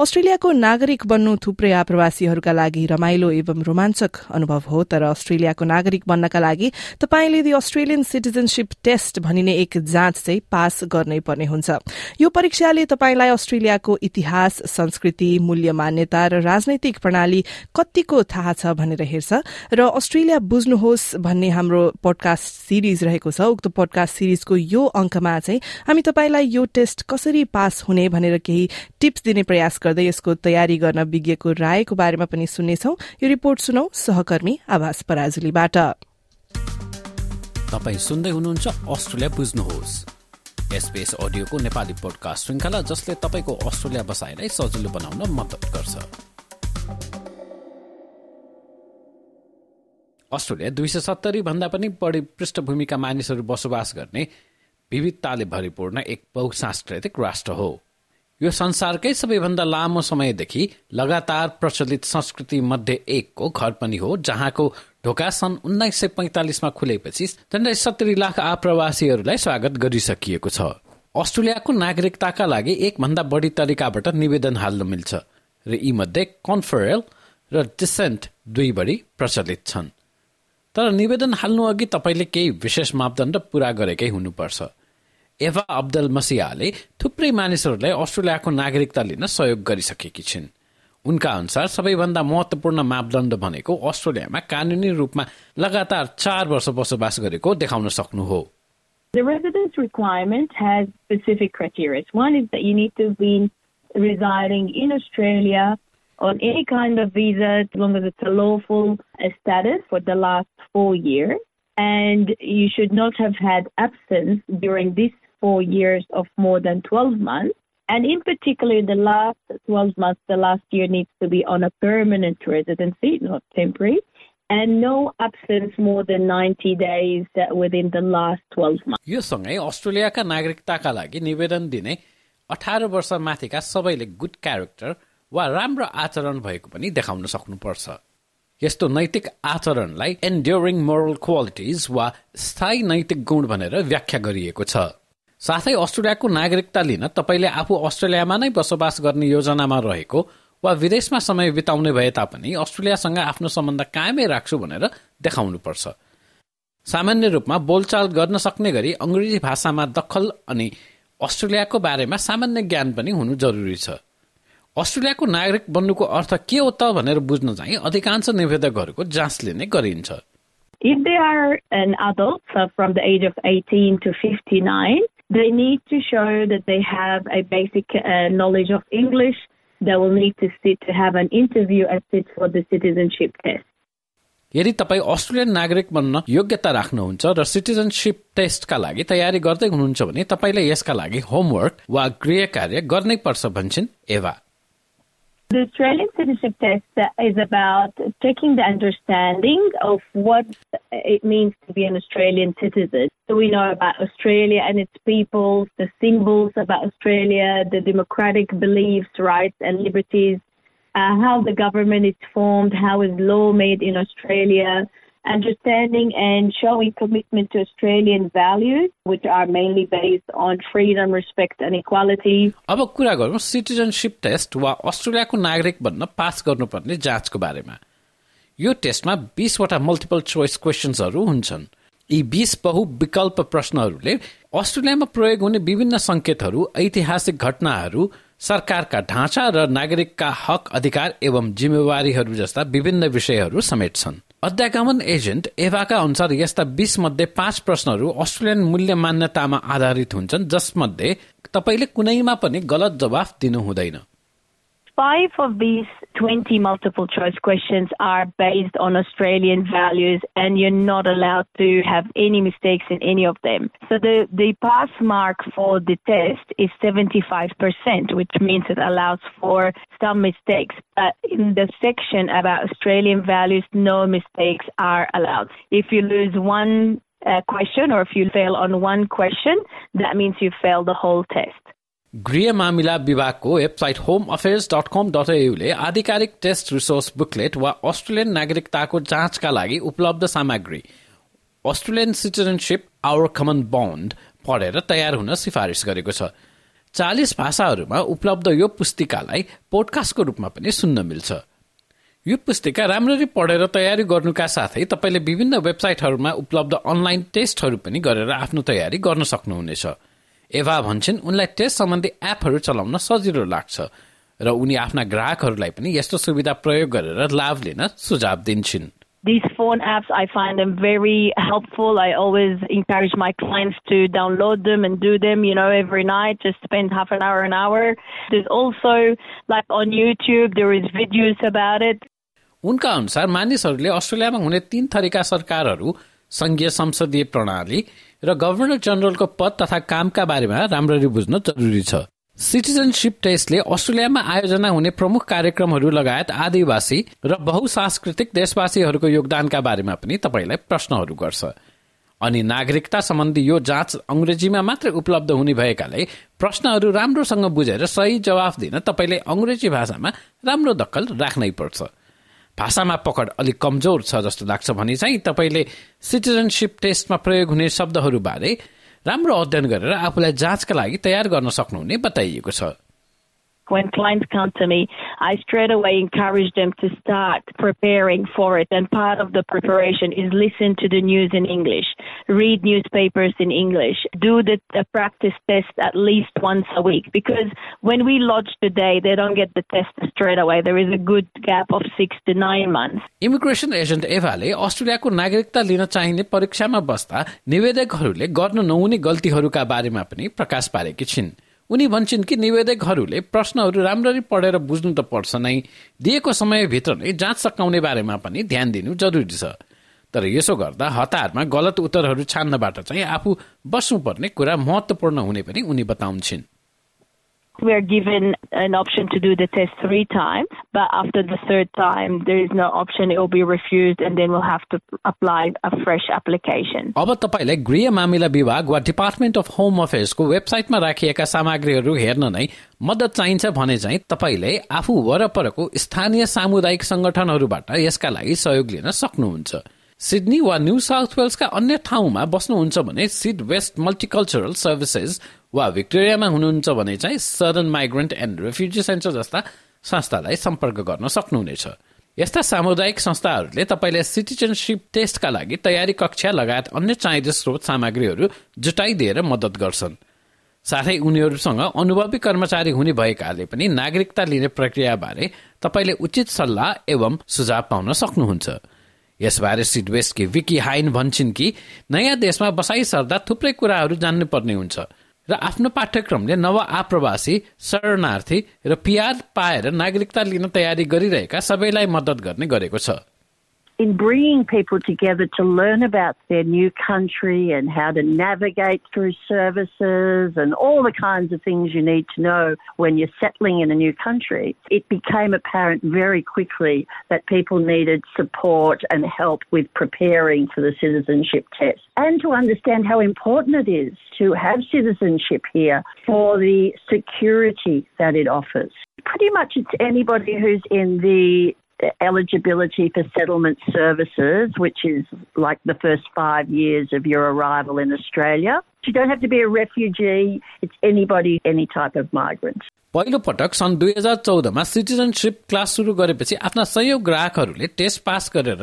अस्ट्रेलियाको नागरिक बन्नु थुप्रै आप्रवासीहरूका लागि रमाइलो एवं रोमाञ्चक अनुभव हो तर अस्ट्रेलियाको नागरिक बन्नका लागि तपाईँले दि अस्ट्रेलियन सिटिजनशीप टेस्ट भनिने एक जाँच चाहिँ पास गर्नै पर्ने हुन्छ। यो परीक्षाले तपाईँलाई अस्ट्रेलियाको इतिहास संस्कृति मूल्य मान्यता र राजनैतिक प्रणाली कतिको थाहा छ भनेर हेर्छ र अस्ट्रेलिया बुझ्नुहोस् भन्ने हाम्रो पोडकास्ट सिरिज रहेको छ। उक्त पोडकास्ट सिरिजको यो अंकमा चाहिँ हामी तपाईँलाई यो टेस्ट कसरी पास हुने भनेर केही टिप्स दिने प्रयास गर्दै यसको तयारी गर्न विज्ञको रायको बारेमा पनि सुन्नेछौ। यो रिपोर्ट सुनौ सहकर्मी आवास पराजुलीबाट। सुन्दै हुनुहुन्छ अस्ट्रेलिया बुझ्नुहोस्। एसपीएस अडियोको नेपाली पोडकास्ट श्रृङ्खला जसले तपाईँको अस्ट्रेलिया बसाइलाई सजिलो बनाउन मद्दत गर्छ। अस्ट्रेलिया दुई सय सत्तरी भन्दा पनि बढी पृष्ठभूमिका मानिसहरू बसोबास गर्ने विविधताले भरिपूर्ण एक बहुसांस्कृतिक राष्ट्र हो। यो संसारकै सबैभन्दा लामो समयदेखि लगातार प्रचलित संस्कृति मध्ये एकको घर पनि हो जहाँको ढोका सन् उन्नाइस सय पैंतालिसमा खुलेपछि झण्डै सत्तरी लाख आप्रवासीहरूलाई स्वागत गरिसकिएको छ। अस्ट्रेलियाको नागरिकताका लागि एक भन्दा बढी तरिकाबाट निवेदन हाल्न मिल्छ र यी मध्ये कन्फरेल र डिसेन्ट दुई बढी प्रचलित छन्। तर निवेदन हाल्नु अघि तपाईँले केही विशेष मापदण्ड पूरा गरेकै हुनुपर्छ। एभा अब्दल मसियाले थुप्रै मानिसहरूलाई अस्ट्रेलियाको नागरिकता लिन सहयोग गरिसकेकी छिन् उनका अनुसार सबैभन्दा महत्वपूर्ण मापदण्ड भनेको अस्ट्रेलियामा कानूनी रूपमा लगातार चार वर्ष बसोबास गरेको देखाउन सक्नु हो The residence requirement has specific criteria. One is that you need to be residing in Australia on any kind of visa as long as it's a lawful status for the last four years. And you should not have had absence during this four years of more than 12 months. And in particular, the last 12 months, the last year needs to be on a permanent residency, not temporary, and no absence more than 90 days within the last 12 months. यो सँगै अस्ट्रेलियाका नागरिकताका लागि निवेदन दिने अठार वर्ष माथिका सबैले गुड क्यारेक्टर वा राम्रो आचरण भएको पनि देखाउन सक्नुपर्छ यस्तो नैतिक आचरणलाई एन्ड्योरिङ मोरल क्वालिटिज वा स्थायी नैतिक गुण भनेर व्याख्या गरिएको छ साथै अस्ट्रेलियाको नागरिकता लिन तपाईँले आफू अस्ट्रेलियामा नै बसोबास गर्ने योजनामा रहेको वा विदेशमा समय बिताउने भए तापनि अस्ट्रेलियासँग आफ्नो सम्बन्ध कायमै राख्छु भनेर देखाउनुपर्छ। सामान्य रूपमा बोलचाल गर्न सक्ने गरी अङ्ग्रेजी भाषामा दखल अनि अस्ट्रेलियाको बारेमा सामान्य ज्ञान पनि हुनु जरुरी छ। अस्ट्रेलियाको नागरिक बन्नुको अर्थ के हो त भनेर बुझ्न चाहिँ अधिकांश निवेदकहरूको जाँच लिने गरिन्छ। If they are an adult, so from the age of 18 to 59, They need to show that they have a basic uh, knowledge of English. They will need to sit to have an interview and sit for the citizenship test. यदि तपाईँ Australian नागरिक बन्न योग्यता राख्नुहुन्छ र citizenship टेस्टका लागि तयारी गर्दै हुनुहुन्छ भने तपाईँले यसका लागि होमवर्क वा गृह कार्य गर्नै पर्छ भन्छन् एभा The Australian citizenship test is about checking the understanding of what it means to be an Australian citizen. So we know about Australia and its people, the symbols about Australia, the democratic beliefs, rights, and liberties, uh, how the government is formed, how is law made in Australia, understanding and showing commitment to Australian values, which are mainly based on freedom, respect, and equality. अब कुरा गरौँ citizenship test वा अस्ट्रेलियाको नागरिक बन्न pass गर्नुपर्ने जाँचको बारेमा यो टेस्टमा बिसवटा मल्टिपल चोइस क्वेसन्सहरू हुन्छन् यी बिस बहु विकल्प प्रश्नहरूले अस्ट्रेलियामा प्रयोग हुने विभिन्न संकेतहरू ऐतिहासिक घटनाहरू सरकारका ढाँचा र नागरिकका हक अधिकार एवं जिम्मेवारीहरू जस्ता विभिन्न विषयहरू समेट्छन् अध्यागमन एजेन्ट एभाका अनुसार यस्ता बीस मध्ये पाँच प्रश्नहरू अस्ट्रेलियन मूल्य मान्यतामा आधारित हुन्छन् जसमध्ये तपाईँले कुनैमा पनि गलत जवाफ दिनु हुँदैन Five of these 20 multiple choice questions are based on Australian values, and you're not allowed to have any mistakes in any of them. So the, the pass mark for the test is 75%, which means it allows for some mistakes. But in the section about Australian values, no mistakes are allowed. If you lose one uh, question or if you fail on one question, that means you fail the whole test. गृह मामिला विभागको website home affairs dot com dot एयुले आधिकारिक test resource booklet वा Australian नागरिकताको जाँचका लागि उपलब्ध सामग्री Australian citizenship our common bond पढेर तयार हुन सिफारिस गरेको छ। चालिस भाषाहरूमा उपलब्ध यो पुस्तिकालाई पोडकास्टको रूपमा पनि सुन्न मिल्छ। यो पुस्तिका राम्ररी पढेर तयारी गर्नुका साथै तपाईँले विभिन्न वेबसाइटहरूमा उपलब्ध अनलाइन टेस्टहरू पनि गरेर आफ्नो तयारी गर्न सक्नुहुनेछ। एभा भन्छन् उनलाई टेस्ट सम्बन्धी एपहरू चलाउन सजिलो लाग्छ र उनी आफ्ना ग्राहकहरूलाई पनि यस्तो सुविधा प्रयोग गरेर लाभ लिन सुझाव दिन्छन् These phone apps, I find them very helpful. I always encourage my clients to download them and do them, you know, every night. Just spend half an hour, an hour. There's also, like on YouTube, there is videos about it. उनका अनुसार मानिसहरूले अस्ट्रेलियामा हुने तीन थरीका सरकारहरू संघीय संसदीय प्रणाली र गभर्नर जनरलको पद तथा कामका बारेमा राम्ररी बुझ्न जरुरी छ। सिटिजनसिप टेस्टले अस्ट्रेलियामा आयोजना हुने प्रमुख कार्यक्रमहरू लगायत आदिवासी र बहुसांस्कृतिक देशवासीहरूको योगदानका बारेमा पनि तपाईँलाई प्रश्नहरू गर्छ। अनि नागरिकता सम्बन्धी यो जाँच अंग्रेजीमा मात्रै उपलब्ध हुने भएकाले प्रश्नहरू राम्रोसँग बुझेर सही जवाफ दिन तपाईँले अंग्रेजी भाषामा राम्रो दक्कल राख्नै पर्छ। भाषामा पकड अलिक कमजोर छ जस्तो लाग्छ भने चाहिँ तपाईँले सिटिजनसिप टेस्टमा प्रयोग हुने शब्दहरूबारे राम्रो अध्ययन गरेर आफूलाई जाँचका लागि तयार गर्न सक्नुहुने बताइएको छ। when clients come to me, I straight away encourage them to start preparing for it. And part of the preparation is listen to the news in English, read newspapers in English, do the, the practice test at least once a week. Because when we lodge today, they don't get the test straight away. There is a good gap of six to nine months. Immigration agent एभाले अस्ट्रेलियाको नागरिकता लिन चाहिने परीक्षामा बस्दा निवेदकहरूले गर्न नहुने गल्तीहरूका बारेमा पनि प्रकाश पारेकी छिन् उनी भन्छन् कि निवेदकहरूले प्रश्नहरू राम्ररी पढेर बुझ्नु त पर्छ नै। दिएको समयभित्र नै जाँच सकाउने बारेमा पनि ध्यान दिनु जरुरी छ। तर यसो गर्दा हतारमा गलत उत्तरहरू छान्नबाट चाहिँ आफू बस्नुपर्ने कुरा महत्वपूर्ण हुने पनि उनी बताउँछिन्। We're given an option to do the test three times, but after the third time, there is no option. It will be refused, and then we'll have to apply a fresh application. अब तपाईँलाई गृह मामिला विभाग वा department of home अफेयर्सको वेबसाइटमा राखिएका सामग्रीहरू हेर्न नै मद्दत चाहिन्छ भने चाहिँ तपाईँले आफू वरपरको स्थानीय सामुदायिक संगठनहरूबाट यसका लागि सहयोग लिन सक्नुहुन्छ सिडनी वा न्यू साउथ वेल्सका अन्य ठाउँमा बस्नुहुन्छ भने सिड वेस्ट मल्टिकल्चरल सर्भिसेस वा भिक्टोरियामा हुनुहुन्छ भने चाहिँ southern migrant and refugee centre जस्ता संस्थालाई सम्पर्क गर्न सक्नुहुनेछ। यस्ता सामुदायिक संस्थाहरूले तपाईँले सिटिजनसिप टेस्टका लागि तयारी कक्षा लगायत अन्य चाहिने स्रोत सामग्रीहरू जुटाइदिएर मद्दत गर्छन्। साथै उनीहरूसँग अनुभवी कर्मचारी हुने भएकाले पनि नागरिकता लिने प्रक्रियाबारे तपाईँले उचित सल्लाह एवं सुझाव पाउन सक्नुहुन्छ। यसबारे सिडवेस्टकी विकी हाइन भन्छन् कि नयाँ देशमा बसाइ सर्दा थुप्रै कुराहरू जान्नुपर्ने हुन्छ। र आफ्नो पाठ्यक्रमले नव आप्रवासी शरणार्थी र पिआर पाएर नागरिकता लिन तयारी गरिरहेका सबैलाई मद्दत गर्ने गरेको छ। In bringing people together to learn about their new country and how to navigate through services and all the kinds of things you need to know when you're settling in a new country, it became apparent very quickly that people needed support and help with preparing for the citizenship test and to understand how important it is to have citizenship here for the security that it offers. Pretty much it's anybody who's in the eligibility for settlement services, which is like the first five years of your arrival in Australia. You don't have to be a refugee, it's anybody, any type of migrant. पहिलो पटक सन् दुई हजार चौधमा citizenship class सुरु गरेपछि आफ्ना सयौं ग्राहकहरूले टेस्ट पास गरेर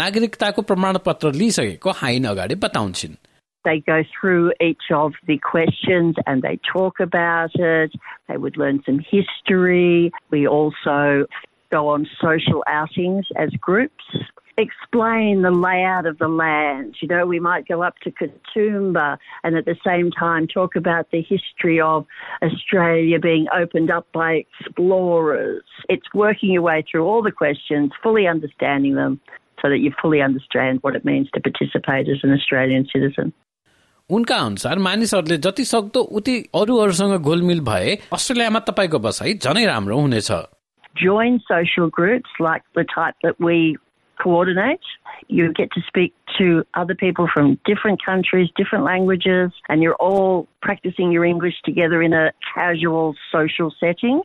नागरिकताको प्रमाणपत्र लिइसकेको हाइन अगाडि बताउँछिन् They go through each of the questions and they talk about it. They would learn some history. We also go on social outings as groups, explain the layout of the land. You know, we might go up to Katoomba and at the same time talk about the history of Australia being opened up by explorers. It's working your way through all the questions, fully understanding them so that you fully understand what it means to participate as an Australian citizen. उनका अनुसार मानिसहरूले जति सक्दो उति अरूहरूसँग घुलमिल भए अस्ट्रेलियामा तपाईँको बसाई झनै राम्रो हुनेछ join social groups like the type that we coordinate. You get to speak to other people from different countries, different languages, and you're all practicing your English together in a casual social setting.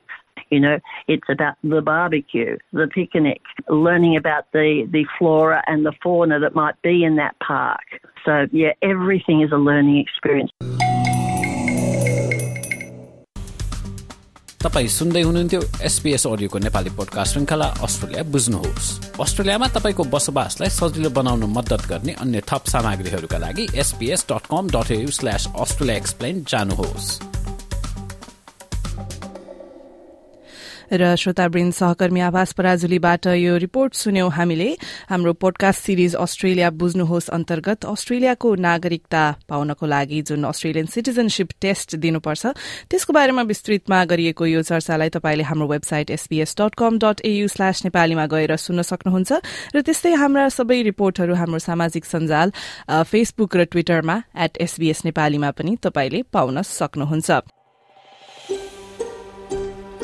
You know, it's about the barbecue, the picnic, learning about the, the flora and the fauna that might be in that park. So, yeah, everything is a learning experience. तपाईँ सुन्दै हुनुहुन्थ्यो SBS अडियोको Nepali podcast श्रृङ्खला Australia बुझ्नुहोस्। अस्ट्रेलियामा तपाईँको बसोबासलाई सजिलो बनाउन मद्दत गर्ने अन्य थप सामग्रीहरूका लागि SBS dot com dot slash Australia explain जानुहोस्। र श्रोतावृन्द सहकर्मी आवास पराजुलीबाट यो रिपोर्ट सुन्यौं हामीले। हाम्रो पोडकास्ट सिरिज अस्ट्रेलिया बुझ्नुहोस् अन्तर्गत अस्ट्रेलियाको नागरिकता पाउनको लागि जुन अस्ट्रेलियन सिटिजनशिप टेस्ट दिनुपर्छ त्यसको बारेमा विस्तृतमा गरिएको यो चर्चालाई तपाईँले हाम्रो website SBS dot com dot AU slash नेपालीमा गएर सुन्न सक्नुहुन्छ र त्यस्तै हाम्रा सबै रिपोर्टहरू हाम्रो सामाजिक सञ्जाल फेसबुक र ट्विटरमा एट एसबीएस नेपालीमा पनि तपाईँले पाउन सक्नुहुन्छ।